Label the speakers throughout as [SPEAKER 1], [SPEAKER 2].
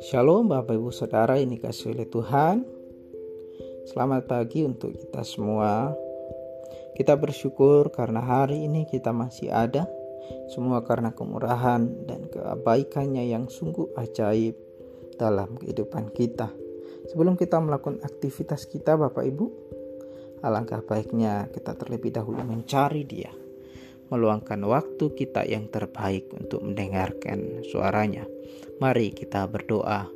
[SPEAKER 1] Shalom Bapak Ibu Saudara ini kasih oleh Tuhan. Selamat pagi untuk kita semua. Kita bersyukur karena hari ini kita masih ada. Semua karena kemurahan dan kebaikannya yang sungguh ajaib dalam kehidupan kita. Sebelum kita melakukan aktivitas kita Bapak Ibu Alangkah baiknya kita terlebih dahulu mencari dia meluangkan waktu kita yang terbaik untuk mendengarkan suaranya. Mari kita berdoa.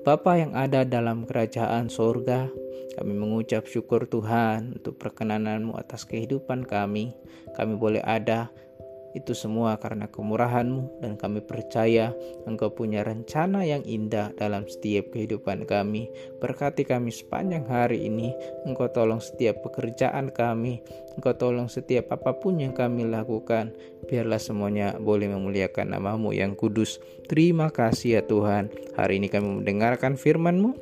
[SPEAKER 1] Bapa yang ada dalam kerajaan sorga, kami mengucap syukur Tuhan untuk perkenananmu atas kehidupan kami. Kami boleh ada itu semua karena kemurahan-Mu dan kami percaya Engkau punya rencana yang indah dalam setiap kehidupan kami. Berkati kami sepanjang hari ini. Engkau tolong setiap pekerjaan kami. Engkau tolong setiap apa pun yang kami lakukan. Biarlah semuanya boleh memuliakan namamu yang kudus. Terima kasih ya Tuhan. Hari ini kami mendengarkan firman-Mu.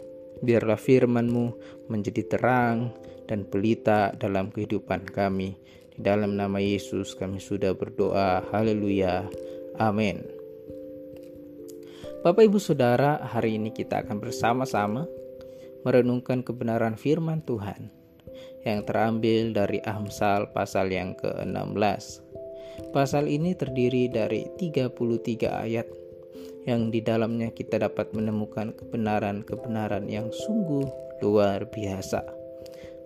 [SPEAKER 1] Biarlah firman-Mu menjadi terang dan pelita dalam kehidupan kami. Dalam nama Yesus kami sudah berdoa. Haleluya. Amin. Bapak Ibu Saudara, hari ini kita akan bersama-sama merenungkan kebenaran firman Tuhan yang terambil dari Amsal pasal yang ke-16. Pasal ini terdiri dari 33 ayat yang di dalamnya kita dapat menemukan kebenaran-kebenaran yang sungguh luar biasa.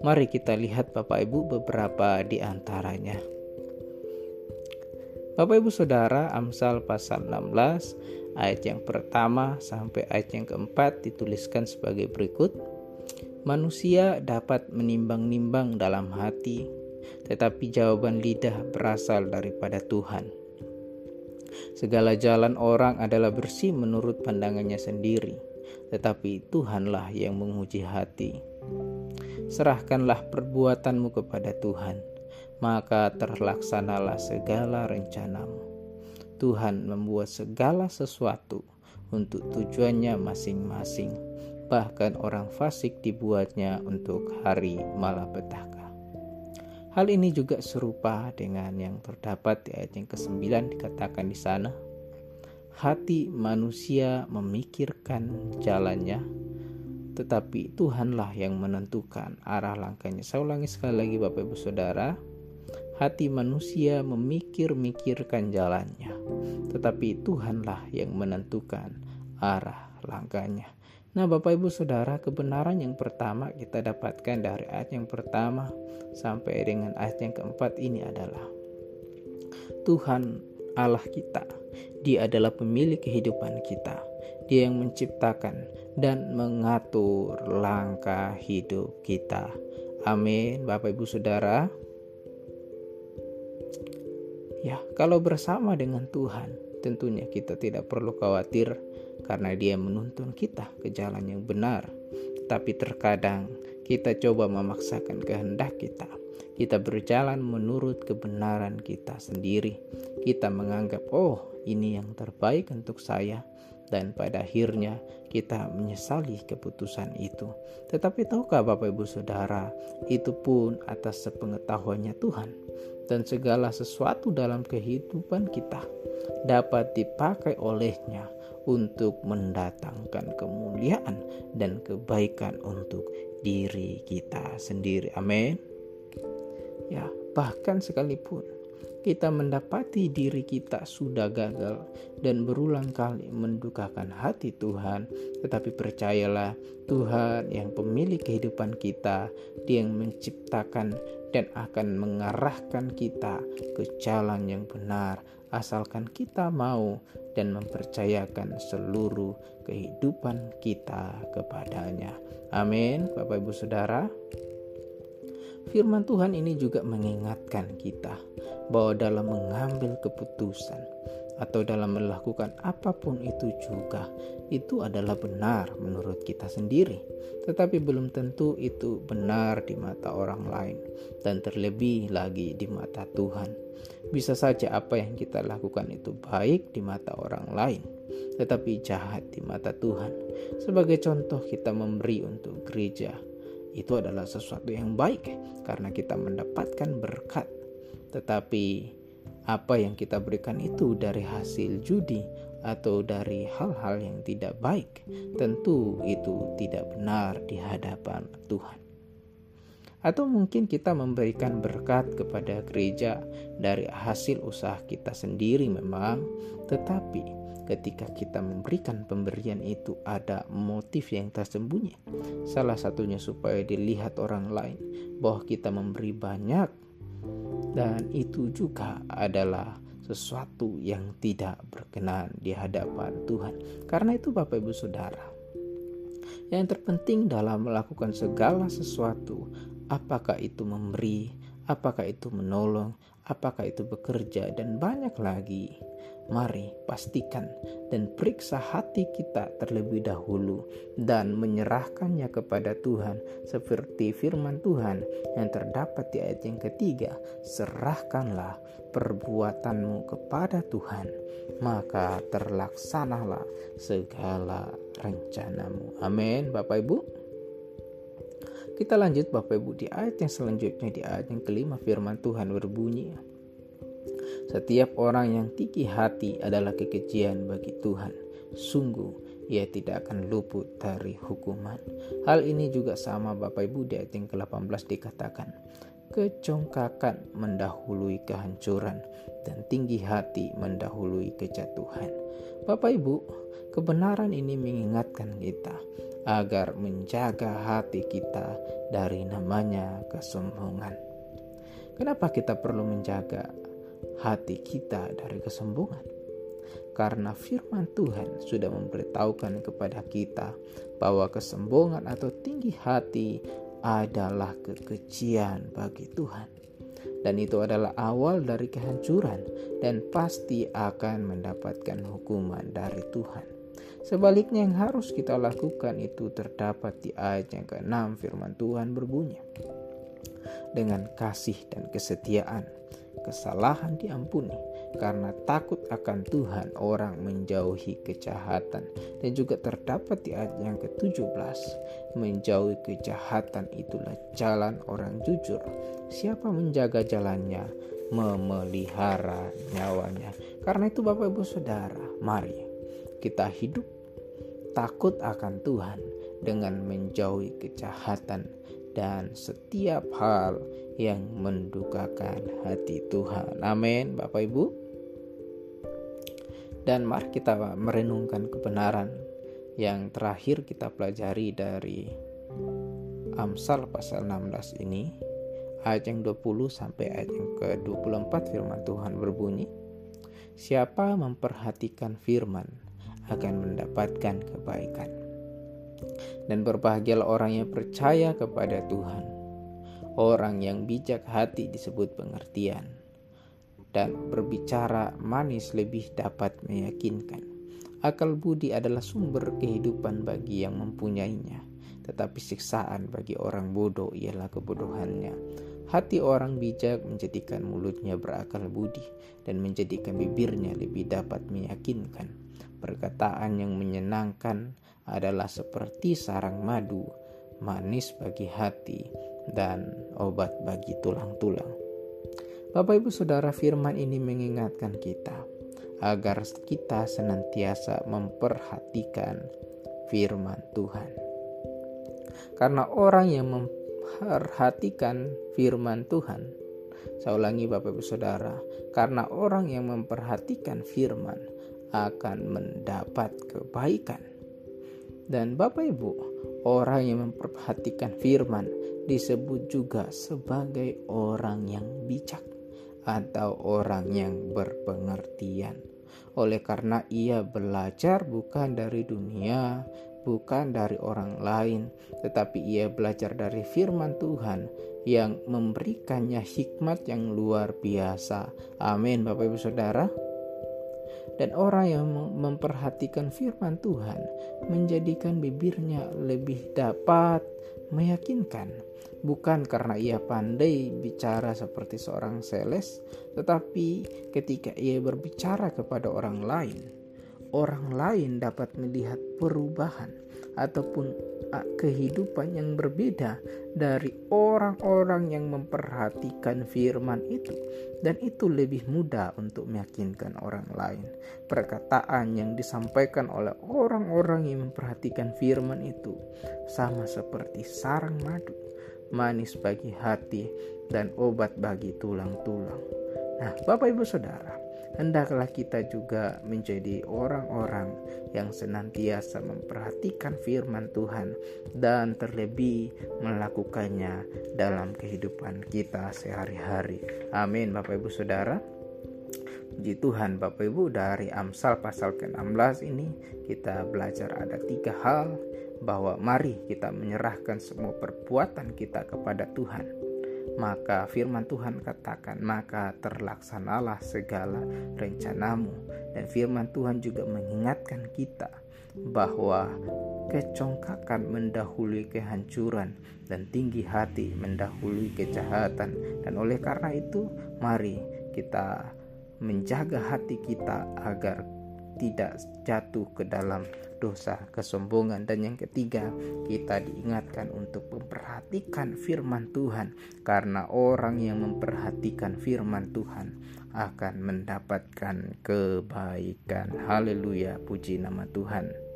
[SPEAKER 1] Mari kita lihat Bapak Ibu beberapa di antaranya. Bapak Ibu Saudara, Amsal pasal 16 ayat yang pertama sampai ayat yang keempat dituliskan sebagai berikut. Manusia dapat menimbang-nimbang dalam hati, tetapi jawaban lidah berasal daripada Tuhan. Segala jalan orang adalah bersih menurut pandangannya sendiri, tetapi Tuhanlah yang menguji hati serahkanlah perbuatanmu kepada Tuhan, maka terlaksanalah segala rencanamu. Tuhan membuat segala sesuatu untuk tujuannya masing-masing, bahkan orang fasik dibuatnya untuk hari malapetaka. Hal ini juga serupa dengan yang terdapat di ayat yang ke-9 dikatakan di sana. Hati manusia memikirkan jalannya, tetapi Tuhanlah yang menentukan arah langkahnya. Saya ulangi sekali lagi Bapak Ibu Saudara, hati manusia memikir-mikirkan jalannya, tetapi Tuhanlah yang menentukan arah langkahnya. Nah, Bapak Ibu Saudara, kebenaran yang pertama kita dapatkan dari ayat yang pertama sampai dengan ayat yang keempat ini adalah Tuhan Allah kita. Dia adalah pemilik kehidupan kita. Dia yang menciptakan dan mengatur langkah hidup kita. Amin, Bapak Ibu Saudara. Ya, kalau bersama dengan Tuhan, tentunya kita tidak perlu khawatir karena Dia menuntun kita ke jalan yang benar. Tapi terkadang kita coba memaksakan kehendak kita. Kita berjalan menurut kebenaran kita sendiri. Kita menganggap, "Oh, ini yang terbaik untuk saya." Dan pada akhirnya kita menyesali keputusan itu. Tetapi tahukah Bapak Ibu Saudara, itu pun atas sepengetahuannya Tuhan dan segala sesuatu dalam kehidupan kita dapat dipakai olehnya untuk mendatangkan kemuliaan dan kebaikan untuk diri kita sendiri. Amin. Ya, bahkan sekalipun kita mendapati diri kita sudah gagal dan berulang kali mendukakan hati Tuhan, tetapi percayalah Tuhan yang pemilik kehidupan kita, Dia yang menciptakan dan akan mengarahkan kita ke jalan yang benar, asalkan kita mau dan mempercayakan seluruh kehidupan kita kepadanya. Amin, Bapak Ibu Saudara. Firman Tuhan ini juga mengingatkan kita bahwa dalam mengambil keputusan atau dalam melakukan apa pun itu juga itu adalah benar menurut kita sendiri. Tetapi belum tentu itu benar di mata orang lain dan terlebih lagi di mata Tuhan. Bisa saja apa yang kita lakukan itu baik di mata orang lain tetapi jahat di mata Tuhan. Sebagai contoh kita memberi untuk gereja itu adalah sesuatu yang baik karena kita mendapatkan berkat. Tetapi apa yang kita berikan itu dari hasil judi atau dari hal-hal yang tidak baik, tentu itu tidak benar di hadapan Tuhan. Atau mungkin kita memberikan berkat kepada gereja dari hasil usaha kita sendiri memang, tetapi ketika kita memberikan pemberian itu ada motif yang tersembunyi. Salah satunya supaya dilihat orang lain bahwa kita memberi banyak dan itu juga adalah sesuatu yang tidak berkenan di hadapan Tuhan. Karena itu Bapak Ibu Saudara, yang terpenting dalam melakukan segala sesuatu, apakah itu memberi, apakah itu menolong, apakah itu bekerja dan banyak lagi Mari pastikan dan periksa hati kita terlebih dahulu dan menyerahkannya kepada Tuhan seperti firman Tuhan yang terdapat di ayat yang ketiga. Serahkanlah perbuatanmu kepada Tuhan, maka terlaksanalah segala rencanamu. Amin, Bapak Ibu. Kita lanjut Bapak Ibu di ayat yang selanjutnya di ayat yang kelima firman Tuhan berbunyi setiap orang yang tinggi hati adalah kekejian bagi Tuhan. Sungguh, ia tidak akan luput dari hukuman. Hal ini juga sama Bapak Ibu di ayat yang ke-18 dikatakan, kecongkakan mendahului kehancuran dan tinggi hati mendahului kejatuhan. Bapak Ibu, kebenaran ini mengingatkan kita agar menjaga hati kita dari namanya kesombongan. Kenapa kita perlu menjaga hati kita dari kesombongan. Karena firman Tuhan sudah memberitahukan kepada kita bahwa kesombongan atau tinggi hati adalah kekejian bagi Tuhan. Dan itu adalah awal dari kehancuran dan pasti akan mendapatkan hukuman dari Tuhan. Sebaliknya yang harus kita lakukan itu terdapat di ayat yang ke-6 firman Tuhan berbunyi. Dengan kasih dan kesetiaan kesalahan diampuni karena takut akan Tuhan orang menjauhi kejahatan dan juga terdapat di ayat yang ke-17 menjauhi kejahatan itulah jalan orang jujur siapa menjaga jalannya memelihara nyawanya karena itu Bapak Ibu Saudara mari kita hidup takut akan Tuhan dengan menjauhi kejahatan dan setiap hal yang mendukakan hati Tuhan. Amin, Bapak Ibu. Dan mari kita merenungkan kebenaran yang terakhir kita pelajari dari Amsal pasal 16 ini ayat yang 20 sampai ayat yang ke-24 firman Tuhan berbunyi Siapa memperhatikan firman akan mendapatkan kebaikan dan berbahagialah orang yang percaya kepada Tuhan. Orang yang bijak hati disebut pengertian, dan berbicara manis lebih dapat meyakinkan. Akal budi adalah sumber kehidupan bagi yang mempunyainya, tetapi siksaan bagi orang bodoh ialah kebodohannya. Hati orang bijak menjadikan mulutnya berakal budi, dan menjadikan bibirnya lebih dapat meyakinkan. Perkataan yang menyenangkan adalah seperti sarang madu, manis bagi hati, dan obat bagi tulang-tulang. Bapak, ibu, saudara, firman ini mengingatkan kita agar kita senantiasa memperhatikan firman Tuhan, karena orang yang memperhatikan firman Tuhan, saya ulangi, Bapak, ibu, saudara, karena orang yang memperhatikan firman akan mendapat kebaikan dan Bapak Ibu, orang yang memperhatikan firman disebut juga sebagai orang yang bijak atau orang yang berpengertian. Oleh karena ia belajar bukan dari dunia, bukan dari orang lain, tetapi ia belajar dari firman Tuhan yang memberikannya hikmat yang luar biasa. Amin, Bapak Ibu Saudara. Dan orang yang memperhatikan firman Tuhan menjadikan bibirnya lebih dapat meyakinkan, bukan karena ia pandai bicara seperti seorang sales, tetapi ketika ia berbicara kepada orang lain, orang lain dapat melihat perubahan ataupun kehidupan yang berbeda dari orang-orang yang memperhatikan firman itu, dan itu lebih mudah untuk meyakinkan orang lain. Perkataan yang disampaikan oleh orang-orang yang memperhatikan firman itu sama seperti sarang madu, manis bagi hati, dan obat bagi tulang-tulang. Nah, Bapak Ibu Saudara, hendaklah kita juga menjadi orang-orang yang senantiasa memperhatikan firman Tuhan dan terlebih melakukannya dalam kehidupan kita sehari-hari. Amin, Bapak Ibu Saudara. Puji Tuhan Bapak Ibu dari Amsal pasal ke-16 ini kita belajar ada tiga hal bahwa mari kita menyerahkan semua perbuatan kita kepada Tuhan maka firman Tuhan katakan, maka terlaksanalah segala rencanamu. Dan firman Tuhan juga mengingatkan kita bahwa kecongkakan mendahului kehancuran dan tinggi hati mendahului kejahatan. Dan oleh karena itu, mari kita menjaga hati kita agar tidak jatuh ke dalam dosa kesombongan. Dan yang ketiga kita diingatkan untuk memperhatikan firman Tuhan. Karena orang yang memperhatikan firman Tuhan akan mendapatkan kebaikan. Haleluya puji nama Tuhan